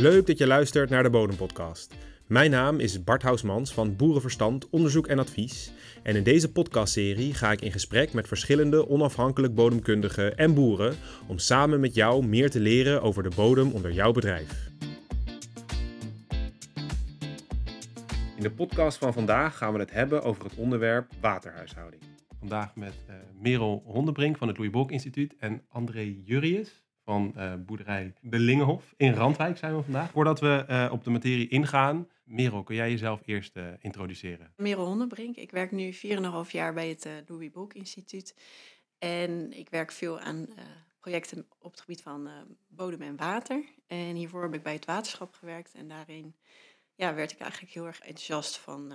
Leuk dat je luistert naar de Bodempodcast. Mijn naam is Bart Housmans van Boerenverstand, Onderzoek en Advies. En in deze podcastserie ga ik in gesprek met verschillende onafhankelijk bodemkundigen en boeren om samen met jou meer te leren over de bodem onder jouw bedrijf. In de podcast van vandaag gaan we het hebben over het onderwerp waterhuishouding. Vandaag met uh, Merel Hondenbrink van het Louis Bolk Instituut en André Jurrius van uh, boerderij De Lingenhof. In Randwijk zijn we vandaag. Voordat we uh, op de materie ingaan, Merel, kun jij jezelf eerst uh, introduceren? Merel Hondenbrink. Ik werk nu 4,5 jaar bij het Louis Bolk Instituut. En ik werk veel aan projecten op het gebied van bodem en water. En hiervoor heb ik bij het waterschap gewerkt. En daarin ja, werd ik eigenlijk heel erg enthousiast van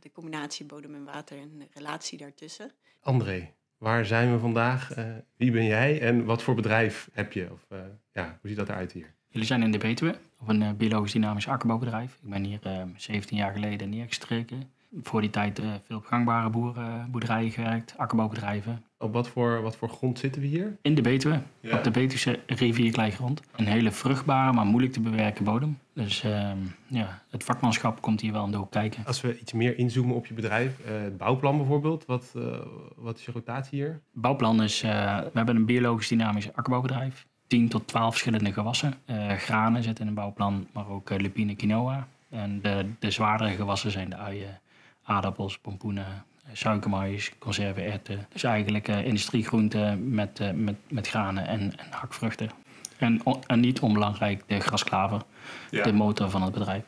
de combinatie bodem en water en de relatie daartussen. André, Waar zijn we vandaag? Uh, wie ben jij en wat voor bedrijf heb je? Of, uh, ja, hoe ziet dat eruit hier? Jullie zijn in de Betuwe, op een uh, biologisch dynamisch akkerbouwbedrijf. Ik ben hier 17 jaar geleden neergestreken. Voor die tijd veel op gangbare boeren, boerderijen gewerkt, akkerbouwbedrijven. Op wat voor, wat voor grond zitten we hier? In de Betuwe, ja. op de Betuwse rivierkleigrond. Een hele vruchtbare, maar moeilijk te bewerken bodem. Dus uh, ja, het vakmanschap komt hier wel aan de hoek kijken. Als we iets meer inzoomen op je bedrijf, uh, het bouwplan bijvoorbeeld, wat, uh, wat is je rotatie hier? Bouwplan is, we hebben een biologisch dynamisch akkerbouwbedrijf. 10 tot 12 verschillende gewassen. granen zitten in een bouwplan, maar ook lupine, quinoa. En de, de zwaardere gewassen zijn de uien, aardappels, pompoenen, suikermais, conserve erwten. Dus eigenlijk industriegroenten met, met, met granen en, en hakvruchten. En, en niet onbelangrijk de grasklaver, ja. de motor van het bedrijf.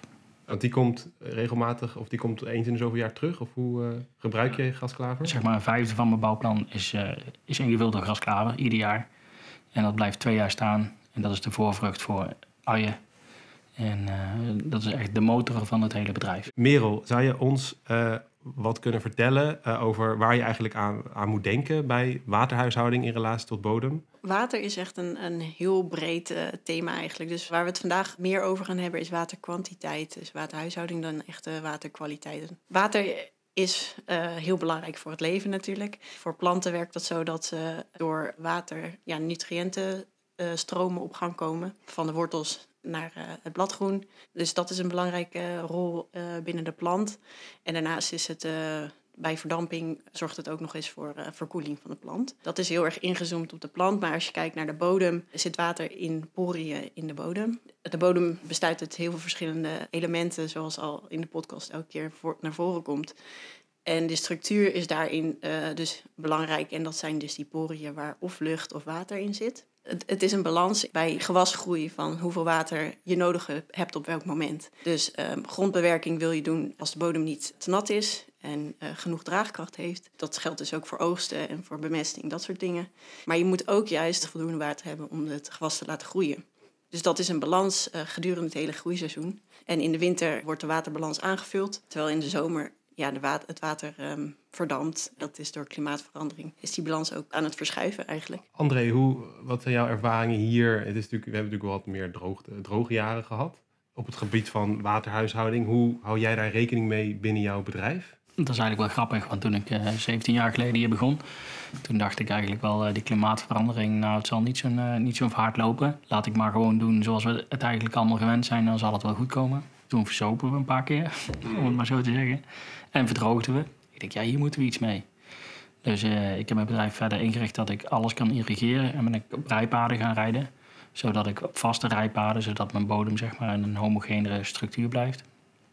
Want die komt regelmatig, of die komt eens in de zoveel jaar terug? Of hoe uh, gebruik je grasklaver? Zeg maar een vijfde van mijn bouwplan is, uh, is ingevuld door grasklaver, ieder jaar. En dat blijft twee jaar staan. En dat is de voorvrucht voor uien. En uh, dat is echt de motor van het hele bedrijf. Merel, zou je ons wat kunnen vertellen uh, over waar je eigenlijk aan, aan moet denken bij waterhuishouding in relatie tot bodem? Water is echt een, een heel breed uh, thema eigenlijk. Dus waar we het vandaag meer over gaan hebben is waterkwantiteit. Dus waterhuishouding dan echte waterkwaliteit. Water is uh, heel belangrijk voor het leven natuurlijk. Voor planten werkt dat zo dat ze door water ja, nutriënten stromen op gang komen. Van de wortels naar uh, het bladgroen. Dus dat is een belangrijke rol uh, binnen de plant. En daarnaast is het bij verdamping zorgt het ook nog eens voor verkoeling van de plant. Dat is heel erg ingezoomd op de plant, maar als je kijkt naar de bodem, zit water in poriën in de bodem. De bodem bestaat uit heel veel verschillende elementen, zoals al in de podcast elke keer naar voren komt. En de structuur is daarin dus belangrijk. En dat zijn dus die poriën waar of lucht of water in zit het, is een balans bij gewasgroei van hoeveel water je nodig hebt op welk moment. Dus um, grondbewerking wil je doen als de bodem niet te nat is en uh, genoeg draagkracht heeft. Dat geldt dus ook voor oogsten en voor bemesting, dat soort dingen. Maar je moet ook juist voldoende water hebben om het gewas te laten groeien. Dus dat is een balans uh, gedurende het hele groeiseizoen. En in de winter wordt de waterbalans aangevuld, terwijl in de zomer ja, de het water um, verdampt. Dat is door klimaatverandering. Is die balans ook aan het verschuiven eigenlijk. André, hoe, wat zijn jouw ervaringen hier? Het is natuurlijk, we hebben natuurlijk wat meer droogte, droge jaren gehad. Op het gebied van waterhuishouding, hoe hou jij daar rekening mee binnen jouw bedrijf? Dat is eigenlijk wel grappig, want toen ik uh, eh, 17 jaar geleden hier begon, toen dacht ik eigenlijk wel, uh, die klimaatverandering, nou het zal niet zo'n uh, niet zo'n hard lopen. Laat ik maar gewoon doen zoals we het eigenlijk allemaal gewend zijn, dan zal het wel goed komen. Toen versopen we een paar keer, om het maar zo te zeggen. En verdroogden we. Ik denk, ja, hier moeten we iets mee. Dus uh, ik heb mijn bedrijf verder ingericht dat ik alles kan irrigeren en ben ik op rijpaden gaan rijden. Zodat ik op vaste rijpaden, zodat mijn bodem zeg maar in een homogenere structuur blijft.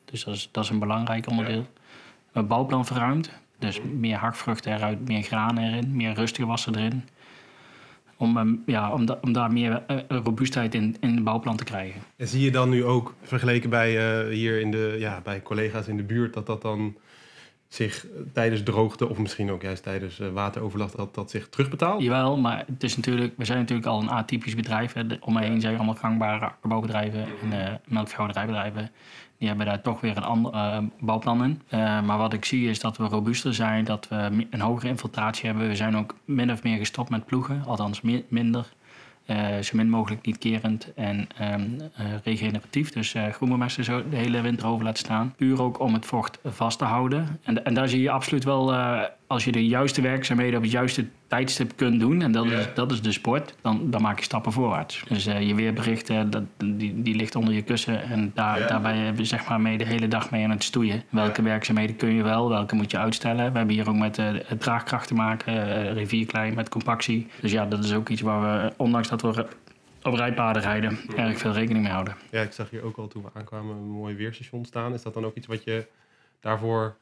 Dus dat is, dat is een belangrijk onderdeel. Ja. Mijn bouwplan verruimd. Dus meer hakvruchten eruit, meer granen erin, meer rustige wassen erin. Om, ja, om, da om daar meer uh, robuustheid in, in de bouwplan te krijgen. En zie je dan nu ook, vergeleken bij uh, hier in de, ja, bij collega's in de buurt, dat dat dan zich tijdens droogte of misschien ook juist tijdens uh, wateroverlast dat dat zich terugbetaalt? Jawel, maar het is natuurlijk, we zijn natuurlijk al een atypisch bedrijf. Hè. Om mij heen zijn allemaal gangbare akkerbouwbedrijven en uh, melkveehouderijbedrijven. Die hebben daar toch weer een ander uh, bouwplan in. maar wat ik zie is dat we robuuster zijn, dat we een hogere infiltratie hebben. We zijn ook min of meer gestopt met ploegen, althans minder. Uh, zo min mogelijk niet kerend en um, uh, regeneratief. Dus uh, groenbemesten zo de hele winter over laten staan. Puur ook om het vocht vast te houden. En, en daar zie je absoluut wel als je de juiste werkzaamheden op het juiste tijdstip kunt doen, en dat, is, dat is de sport, dan, dan maak je stappen voorwaarts. Dus uh, je weerberichten, dat, die, die ligt onder je kussen en daar, daarbij hebben we zeg maar mee de hele dag mee aan het stoeien. Welke werkzaamheden kun je wel, welke moet je uitstellen. We hebben hier ook met uh, draagkracht te maken, uh, rivierklei, met compactie. Dus ja, dat is ook iets waar we, ondanks dat we op rijpaden rijden, erg veel rekening mee houden. Ja, ik zag hier ook al toen we aankwamen een mooi weerstation staan. Is dat dan ook iets wat je daarvoor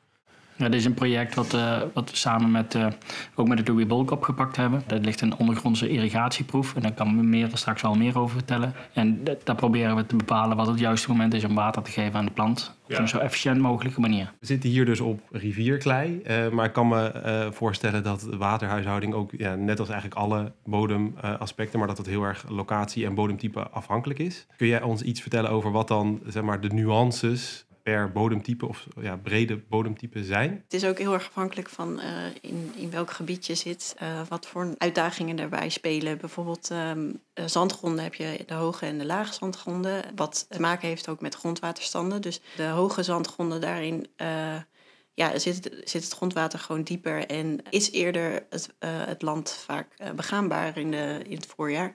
ja, dit is een project wat, uh, wat we samen met, uh, ook met de Louis Bolk opgepakt hebben. Dat ligt een ondergrondse irrigatieproef en daar kan meer straks wel meer over vertellen. En daar proberen we te bepalen wat het juiste moment is om water te geven aan de plant. Op een zo efficiënt mogelijke manier. We zitten hier dus op rivierklei. Uh, maar ik kan me voorstellen dat waterhuishouding ook, ja, net als eigenlijk alle bodemaspecten, maar dat het heel erg locatie en bodemtype afhankelijk is. Kun jij ons iets vertellen over wat dan zeg maar, de nuances per bodemtype of ja, brede bodemtype zijn? Het is ook heel erg afhankelijk van uh, in, in welk gebied je zit, uh, wat voor uitdagingen daarbij spelen. Bijvoorbeeld um, zandgronden heb je de hoge en de lage zandgronden, wat te maken heeft ook met grondwaterstanden. Dus de hoge zandgronden daarin ja, zit, zit het grondwater gewoon dieper en is eerder het, het land vaak begaanbaar in, de, in het voorjaar.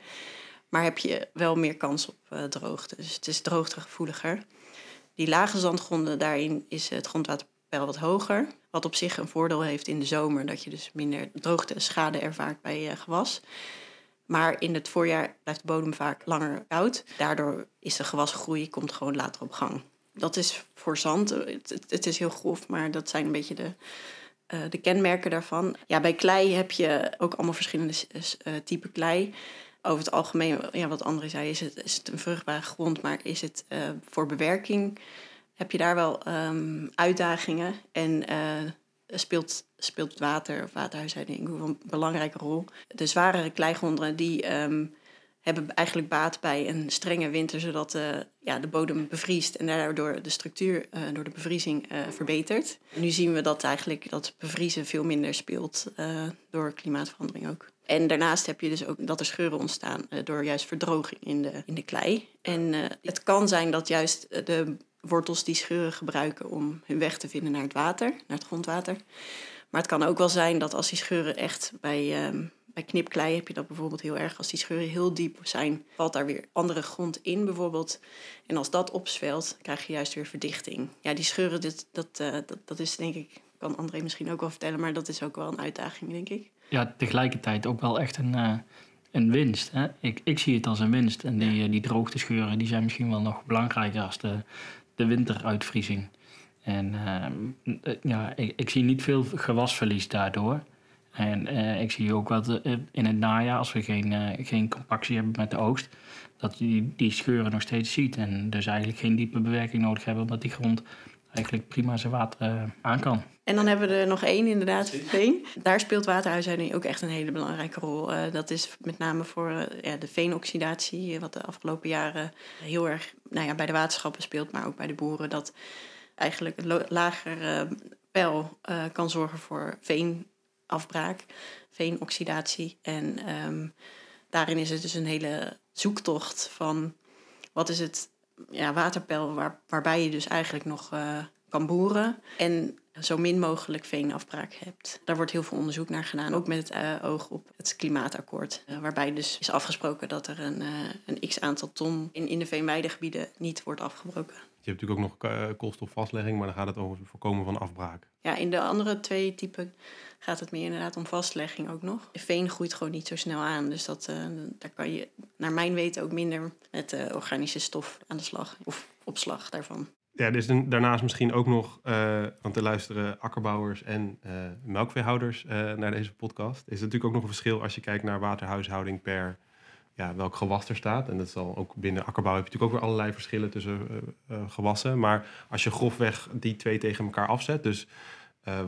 Maar heb je wel meer kans op droogte. Dus het is droogtegevoeliger. Die lage zandgronden, daarin is het grondwaterpeil wat hoger. Wat op zich een voordeel heeft in de zomer, dat je dus minder droogte en schade ervaart bij je gewas. Maar in het voorjaar blijft de bodem vaak langer koud. Daardoor is de gewasgroei komt gewoon later op gang. Dat is voor zand, het, het is heel grof, maar dat zijn een beetje de, uh, de kenmerken daarvan. Ja, bij klei heb je ook allemaal verschillende typen klei over het algemeen, ja, wat André zei, is het, is het een vruchtbare grond, maar is het uh, voor bewerking, heb je daar wel um, uitdagingen en uh, speelt, speelt water of waterhuishouding een belangrijke rol. De zwarere kleigronden die um, hebben eigenlijk baat bij een strenge winter, zodat ja, de bodem bevriest en daardoor de structuur uh, door de bevriezing verbetert. Nu zien we dat eigenlijk dat bevriezen veel minder speelt door klimaatverandering ook. En daarnaast heb je dus ook dat er scheuren ontstaan uh, door juist verdroging in de, in de klei. En uh, het kan zijn dat juist de wortels die scheuren gebruiken om hun weg te vinden naar het water, naar het grondwater. Maar het kan ook wel zijn dat als die scheuren echt bij, uh, bij knipklei heb je dat bijvoorbeeld heel erg. Als die scheuren heel diep zijn, valt daar weer andere grond in bijvoorbeeld. En als dat opzwelt, krijg je juist weer verdichting. Ja, die scheuren, dit, dat, dat, dat is denk ik, kan André misschien ook wel vertellen, maar dat is ook wel een uitdaging, denk ik ja, tegelijkertijd ook wel echt een, uh, een winst. Hè? Ik, ik zie het als een winst. En die, ja. die droogtescheuren die zijn misschien wel nog belangrijker als de, de winteruitvriezing. En uh, ja, ik, ik, zie niet veel gewasverlies daardoor. En uh, ik zie ook wat in het najaar, als we geen, geen compactie hebben met de oogst, dat je die, die scheuren nog steeds ziet. En dus eigenlijk geen diepe bewerking nodig hebben, omdat die grond eigenlijk prima zijn water aan kan. En dan hebben we er nog één, inderdaad, veen. Daar speelt waterhuishouding ook echt een hele belangrijke rol. Uh, dat is met name voor uh, ja, de veenoxidatie, wat de afgelopen jaren heel erg nou ja, bij de waterschappen speelt, maar ook bij de boeren. Dat eigenlijk een lager uh, kan zorgen voor veenafbraak, veenoxidatie. En um, daarin is het dus een hele zoektocht van wat is het ja, waterpeil waar, waarbij je dus eigenlijk nog kan boeren. En zo min mogelijk veenafbraak hebt. Daar wordt heel veel onderzoek naar gedaan, ook met het uh, oog op het klimaatakkoord. Uh, waarbij dus is afgesproken dat er een, uh, een x aantal ton in, in de veenweidegebieden niet wordt afgebroken. Je hebt natuurlijk ook nog koolstofvastlegging, maar dan gaat het over het voorkomen van afbraak. Ja, in de andere twee typen gaat het meer inderdaad om vastlegging ook nog. Veen groeit gewoon niet zo snel aan, dus dat, daar kan je naar mijn weten ook minder met organische stof aan de slag of opslag daarvan ja, er is daarnaast misschien ook nog, uh, want er luisteren akkerbouwers en uh, melkveehouders uh, naar deze podcast. Er is natuurlijk ook nog een verschil als je kijkt naar waterhuishouding per ja, welk gewas er staat. En dat zal ook binnen akkerbouw heb je natuurlijk ook weer allerlei verschillen tussen gewassen. Maar als je grofweg die twee tegen elkaar afzet, dus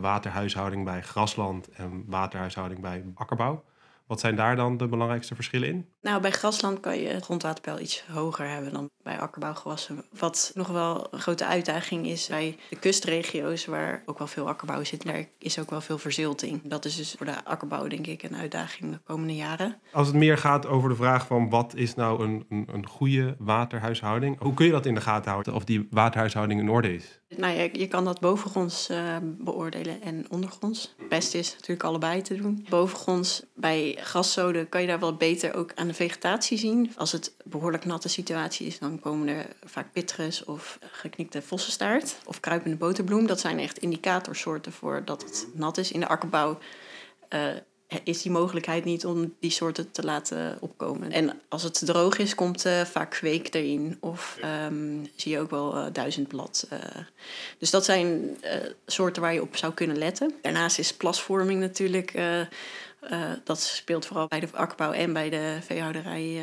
waterhuishouding bij grasland en waterhuishouding bij akkerbouw, wat zijn daar dan de belangrijkste verschillen in? Nou, bij grasland kan je grondwaterpeil iets hoger hebben dan bij akkerbouwgewassen. Wat nog wel een grote uitdaging is bij de kustregio's, waar ook wel veel akkerbouw zit, daar is ook wel veel verzilting. Dat is dus voor de akkerbouw, denk ik, een uitdaging de komende jaren. Als het meer gaat over de vraag van wat is nou een, een, een goede waterhuishouding, hoe kun je dat in de gaten houden of die waterhuishouding in orde is? Nou ja, je kan dat bovengronds uh, beoordelen en ondergronds. Het beste is natuurlijk allebei te doen. Bovengronds, bij graszoden kan je daar wel beter ook aan de vegetatie zien. Als het behoorlijk natte situatie is, dan komen er vaak pitrus of geknikte vossenstaart of kruipende boterbloem. Dat zijn echt indicatorsoorten voor dat het nat is. In de akkerbouw uh, is die mogelijkheid niet om die soorten te laten opkomen. En als het droog is, komt uh, vaak kweek erin. Of um, zie je ook wel uh, duizendblad. Uh. Dus dat zijn soorten waar je op zou kunnen letten. Daarnaast is plasvorming natuurlijk... dat speelt vooral bij de akkerbouw en bij de veehouderij...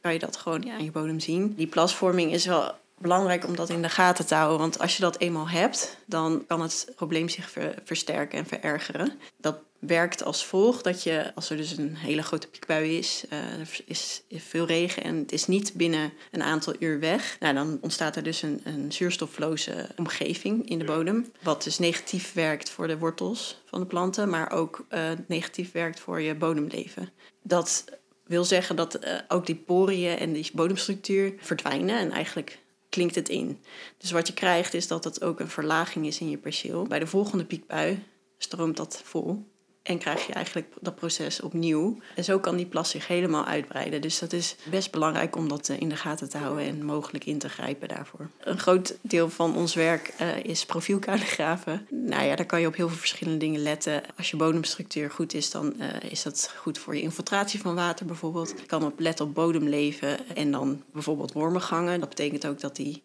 kan je dat gewoon aan je bodem zien. Die plasvorming is wel belangrijk om dat in de gaten te houden. Want als je dat eenmaal hebt, dan kan het probleem zich ver, versterken en verergeren. Dat werkt als volgt dat je, als er dus een hele grote piekbui is, uh, er is veel regen en het is niet binnen een aantal uur weg, nou, dan ontstaat er dus een, een zuurstofloze omgeving in de bodem. Wat dus negatief werkt voor de wortels van de planten, maar ook uh, negatief werkt voor je bodemleven. Dat wil zeggen dat uh, ook die poriën en die bodemstructuur verdwijnen en eigenlijk klinkt het in. Dus wat je krijgt is dat het ook een verlaging is in je perceel. Bij de volgende piekbui stroomt dat vol. En krijg je eigenlijk dat proces opnieuw. En zo kan die plas zich helemaal uitbreiden. Dus dat is best belangrijk om dat eh, in de gaten te houden en mogelijk in te grijpen daarvoor. Een groot deel van ons werk uh, is profielkalligrafen. Nou ja, daar kan je op heel veel verschillende dingen letten. Als je bodemstructuur goed is, dan uh, is dat goed voor je infiltratie van water bijvoorbeeld. Je kan op letten op bodemleven en dan bijvoorbeeld wormengangen. Dat betekent ook dat die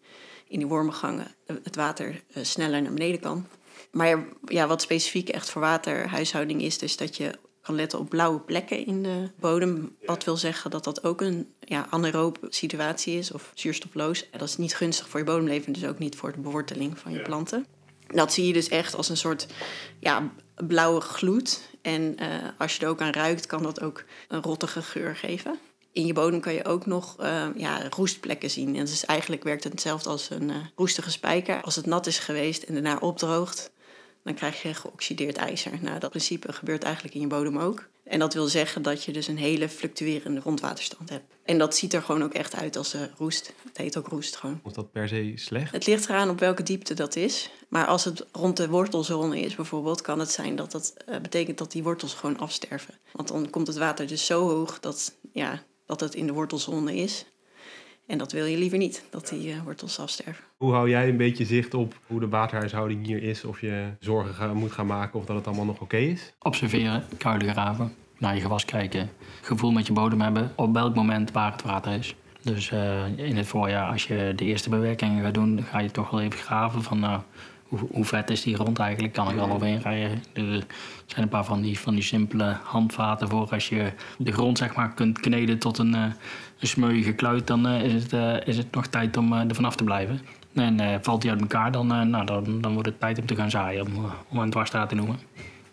in die wormengangen het water sneller naar beneden kan. Maar ja, wat specifiek echt voor waterhuishouding is, dus dat je kan letten op blauwe plekken in de bodem. Wat wil zeggen dat dat ook een ja, anaerobe situatie is of zuurstofloos. Dat is niet gunstig voor je bodemleven, dus ook niet voor de beworteling van je planten. Dat zie je dus echt als een soort ja, blauwe gloed. En uh, als je er ook aan ruikt, kan dat ook een rottige geur geven. In je bodem kan je ook nog uh, ja, roestplekken zien. En dus eigenlijk werkt het hetzelfde als een uh, roestige spijker. Als het nat is geweest en daarna opdroogt, dan krijg je geoxideerd ijzer. Nou, dat principe gebeurt eigenlijk in je bodem ook. En dat wil zeggen dat je dus een hele fluctuerende grondwaterstand hebt. En dat ziet er gewoon ook echt uit als uh, roest. Het heet ook roest gewoon. Is dat per se slecht? Het ligt eraan op welke diepte dat is. Maar als het rond de wortelzone is bijvoorbeeld... kan het zijn dat dat uh, betekent dat die wortels gewoon afsterven. Want dan komt het water dus zo hoog dat, ja, dat het in de wortelzone is. En dat wil je liever niet, dat die uh, wortels afsterven. Hoe hou jij een beetje zicht op hoe de waterhuishouding hier is? Of je zorgen ga, moet gaan maken of dat het allemaal nog oké okay is? Observeren, kuilen graven, naar je gewas kijken, gevoel met je bodem hebben op welk moment waar het water is. Dus uh, in het voorjaar, als je de eerste bewerkingen gaat doen, ga je toch wel even graven van nou, hoe, vet is die grond eigenlijk? Kan ik wel overheen rijden? Er zijn een paar van die, van die simpele handvaten voor als je de grond zeg maar, kunt kneden tot een, uh, een smeuïge kluit, dan uh, is, het, uh, is het nog tijd om er vanaf te blijven. En valt die uit elkaar, dan, nou, dan, dan wordt het tijd om te gaan zaaien, om, om een dwarsstraat te noemen.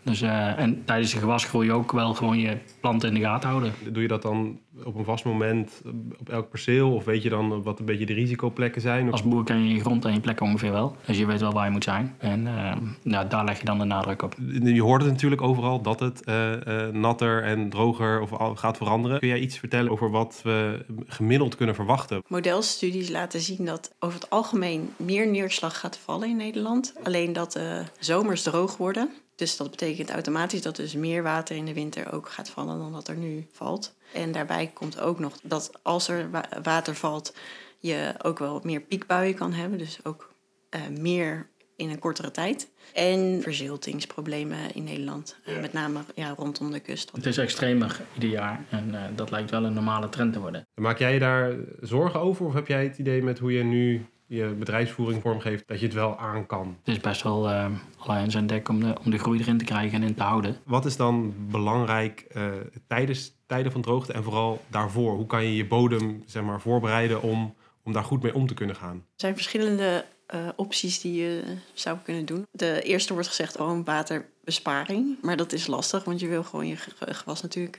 Dus, uh, en tijdens de gewasgroei ook wel gewoon je planten in de gaten houden. Doe je dat dan op een vast moment op elk perceel? Of weet je dan wat een beetje de risicoplekken zijn? Als boer ken je je grond en je plekken ongeveer wel. Dus je weet wel waar je moet zijn. En uh, nou, daar leg je dan de nadruk op. Je hoort het natuurlijk overal dat het uh, natter en droger of gaat veranderen. Kun jij iets vertellen over wat we gemiddeld kunnen verwachten? Modelstudies laten zien dat over het algemeen meer neerslag gaat vallen in Nederland. Alleen dat de zomers droog worden. Dus dat betekent automatisch dat dus meer water in de winter ook gaat vallen dan dat er nu valt. En daarbij komt ook nog dat als er water valt, je ook wel meer piekbuien kan hebben. Dus ook uh, meer in een kortere tijd. En verziltingsproblemen in Nederland, uh, met name ja, rondom de kust. Het is extremer ieder jaar en uh, dat lijkt wel een normale trend te worden. Maak jij je daar zorgen over of heb jij het idee met hoe je nu je bedrijfsvoering vormgeeft, dat je het wel aan kan. Het is best wel uh, alleen zijn dek om de, om de groei erin te krijgen en in te houden. Wat is dan belangrijk uh, tijdens tijden van droogte en vooral daarvoor? Hoe kan je je bodem zeg maar, voorbereiden om, om daar goed mee om te kunnen gaan? Er zijn verschillende uh, opties die je zou kunnen doen. De eerste wordt gezegd, oh, een waterbesparing. Maar dat is lastig, want je wil gewoon je gewas natuurlijk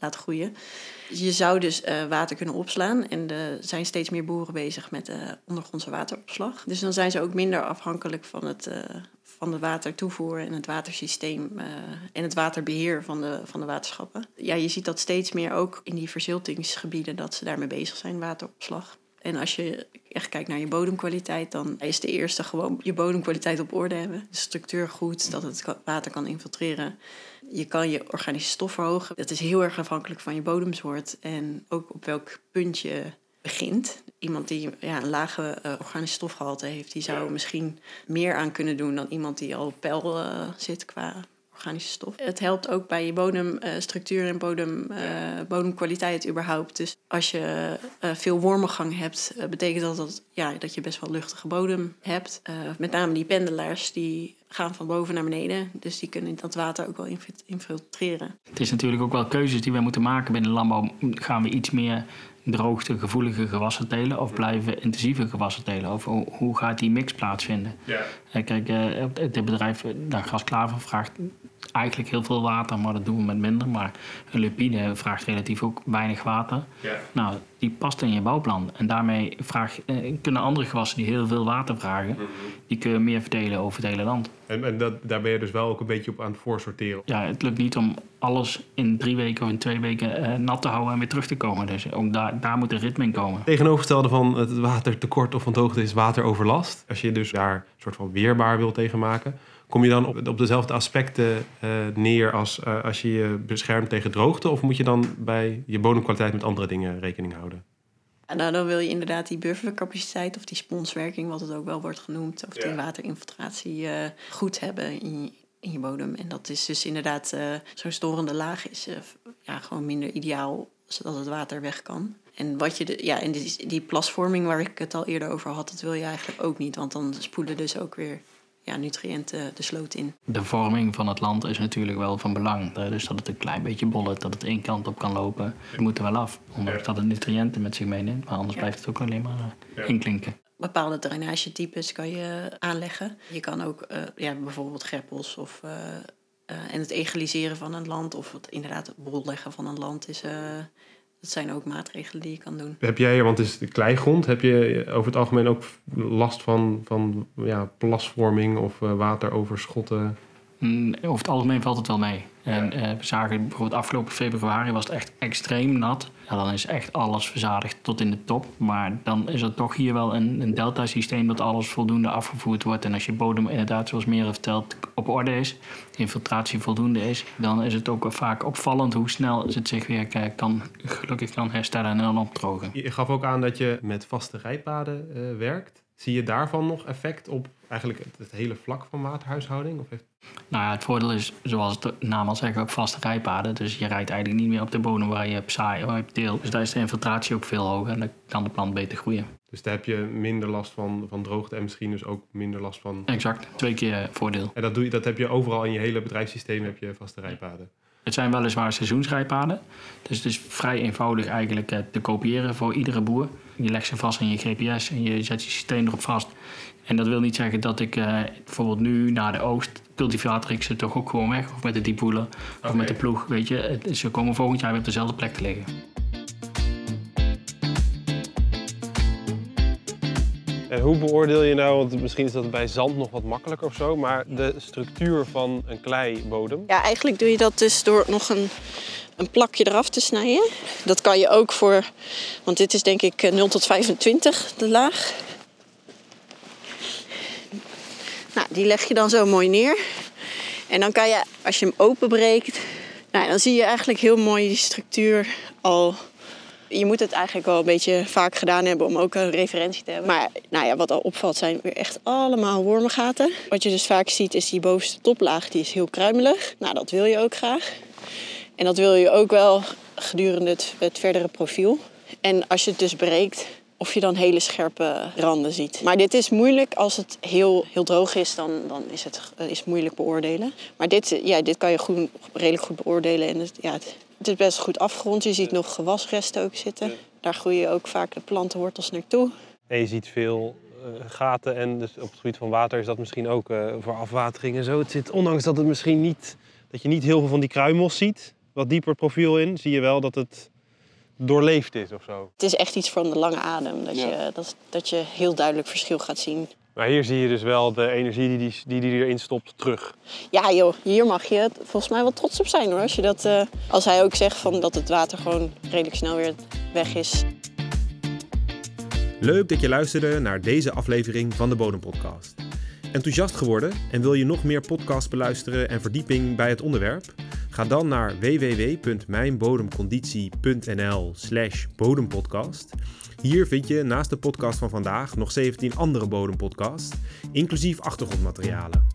laten groeien. Je zou dus uh, water kunnen opslaan en er zijn steeds meer boeren bezig met uh, ondergrondse wateropslag. Dus dan zijn ze ook minder afhankelijk van, het, uh, van de watertoevoer en het watersysteem en het waterbeheer van de, van de waterschappen. Ja, je ziet dat steeds meer ook in die verziltingsgebieden dat ze daarmee bezig zijn, wateropslag. En als je echt kijkt naar je bodemkwaliteit, dan is de eerste gewoon je bodemkwaliteit op orde hebben. De structuur goed, dat het water kan infiltreren. Je kan je organische stof verhogen. Dat is heel erg afhankelijk van je bodemsoort en ook op welk punt je begint. Iemand die ja, een lage uh, organische stofgehalte heeft, die zou misschien meer aan kunnen doen dan iemand die al op peil uh, zit qua organische stof. Het helpt ook bij je bodemstructuur en bodem, uh, bodemkwaliteit überhaupt. Dus als je uh, veel wormengang hebt, betekent dat dat, ja, dat je best wel luchtige bodem hebt. met name die pendelaars, die gaan van boven naar beneden. Dus die kunnen dat water ook wel infiltreren. Het is natuurlijk ook wel keuzes die we moeten maken binnen de landbouw. Gaan we iets meer droogte gevoelige gewassen telen of blijven intensieve gewassen telen? Of hoe gaat die mix plaatsvinden? Ja. Kijk, dit bedrijf, nou, Grasklaver, vraagt eigenlijk heel veel water, maar dat doen we met minder. Maar een lupine vraagt relatief ook weinig water. Ja. Nou, die past in je bouwplan. En daarmee vraag, eh, kunnen andere gewassen die heel veel water vragen, mhm. die kun je meer verdelen over het hele land. En, en dat, daar ben je dus wel ook een beetje op aan het voorsorteren? Ja, het lukt niet om alles in drie weken of in twee weken eh, nat te houden en weer terug te komen. Dus ook daar, daar moet een ritme in komen. Tegenovergestelde van het watertekort of van het hoogte is wateroverlast. Als je dus daar een soort van weerbaar wil tegen maken Kom je dan op, op dezelfde aspecten uh, neer als uh, als je je beschermt tegen droogte? Of moet je dan bij je bodemkwaliteit met andere dingen rekening houden? Nou, dan wil je inderdaad die buffercapaciteit of die sponswerking, wat het ook wel wordt genoemd, of die waterinfiltratie uh, goed hebben in je, in je bodem. En dat is dus inderdaad zo'n storende laag is ja, gewoon minder ideaal, zodat het water weg kan. En, wat je de, ja, en die, die plasvorming waar ik het al eerder over had, dat wil je eigenlijk ook niet. Want dan spoelen dus ook weer ja, nutriënten de sloot in. De vorming van het land is natuurlijk wel van belang. Dus dat het een klein beetje bollet, dat het één kant op kan lopen. Dat moet er wel af, omdat dat het nutriënten met zich meeneemt. Maar anders blijft het ook alleen maar uh, inklinken. Bepaalde drainagetypes kan je aanleggen. Je kan ook uh, ja, bijvoorbeeld greppels of... Uh, en het egaliseren van een land of het inderdaad bolleggen van een land is dat zijn ook maatregelen die je kan doen. Heb jij, want het is de kleigrond, heb je over het algemeen ook last van, van ja, plasvorming of uh, wateroverschotten? Mm, over het algemeen valt het wel mee. En uh, we zagen bijvoorbeeld afgelopen februari was het echt extreem nat. Ja, dan is echt alles verzadigd tot in de top. Maar dan is er toch hier wel een, een delta-systeem dat alles voldoende afgevoerd wordt. En als je bodem inderdaad, zoals Merel vertelt, op orde is, infiltratie voldoende is, dan is het ook vaak opvallend hoe snel het zich weer kan, gelukkig kan herstellen en dan opdrogen. Je gaf ook aan dat je met vaste rijpaden uh, werkt. Zie je daarvan nog effect op eigenlijk het, hele vlak van waterhuishouding? Of heeft... Nou ja, het voordeel is, zoals de naam al zegt, ook vaste rijpaden. Dus je rijdt eigenlijk niet meer op de bodem waar je hebt saai, waar je hebt deel. Dus daar is de infiltratie ook veel hoger en dan kan de plant beter groeien. Dus daar heb je minder last van, van droogte en misschien dus ook minder last van... Exact, twee keer voordeel. En dat, doe je, dat heb je overal in je hele bedrijfssysteem, heb je vaste rijpaden? Het zijn weliswaar seizoensrijpaden. Dus het is vrij eenvoudig eigenlijk eh, te kopiëren voor iedere boer. Je legt ze vast in je GPS en je zet je systeem erop vast. En dat wil niet zeggen dat ik uh, bijvoorbeeld nu na de oogst cultivator ik ze toch ook gewoon weg. Of met de diepwoeler of met de ploeg. Weet je, ze komen volgend jaar weer op dezelfde plek te liggen. En hoe beoordeel je nou, want misschien is dat bij zand nog wat makkelijker of zo, maar de structuur van een kleibodem? Ja, eigenlijk doe je dat dus door nog een, een plakje eraf te snijden. Dat kan je ook voor, want dit is denk ik 0 tot 25 de laag. Nou, die leg je dan zo mooi neer. En dan kan je, als je hem openbreekt, nou, dan zie je eigenlijk heel mooi die structuur al. Je moet het eigenlijk wel een beetje vaak gedaan hebben om ook een referentie te hebben. Maar nou ja, wat al opvalt zijn weer echt allemaal wormengaten. Wat je dus vaak ziet is die bovenste toplaag, die is heel kruimelig. Nou, dat wil je ook graag. En dat wil je ook wel gedurende het, het verdere profiel. En als je het dus breekt, of je dan hele scherpe randen ziet. Maar dit is moeilijk als het heel, heel droog is, dan, dan is het is moeilijk beoordelen. Maar dit, ja, dit kan je goed, redelijk goed beoordelen. En het, ja, het, het is best goed afgerond. Je ziet nog gewasresten ook zitten. Daar groeien ook vaak de plantenwortels naartoe. En je ziet veel uh, gaten en dus op het gebied van water is dat misschien ook uh, voor afwatering en zo. Het zit, ondanks dat, het misschien niet, dat je niet heel veel van die kruimels ziet, wat dieper profiel in, zie je wel dat het doorleefd is of zo. Het is echt iets van de lange adem, dat, je, dat, dat je heel duidelijk verschil gaat zien. Maar hier zie je dus wel de energie die die, die, die erin stopt terug. Ja joh, hier mag je volgens mij wel trots op zijn hoor. Als, je dat, uh, als hij ook zegt van dat het water gewoon redelijk snel weer weg is. Leuk dat je luisterde naar deze aflevering van de Bodempodcast. Enthousiast geworden en wil je nog meer podcasts beluisteren en verdieping bij het onderwerp? Ga dan naar www.mijnbodemconditie.nl/slash bodempodcast. Hier vind je naast de podcast van vandaag nog 17 andere bodempodcasts, inclusief achtergrondmaterialen.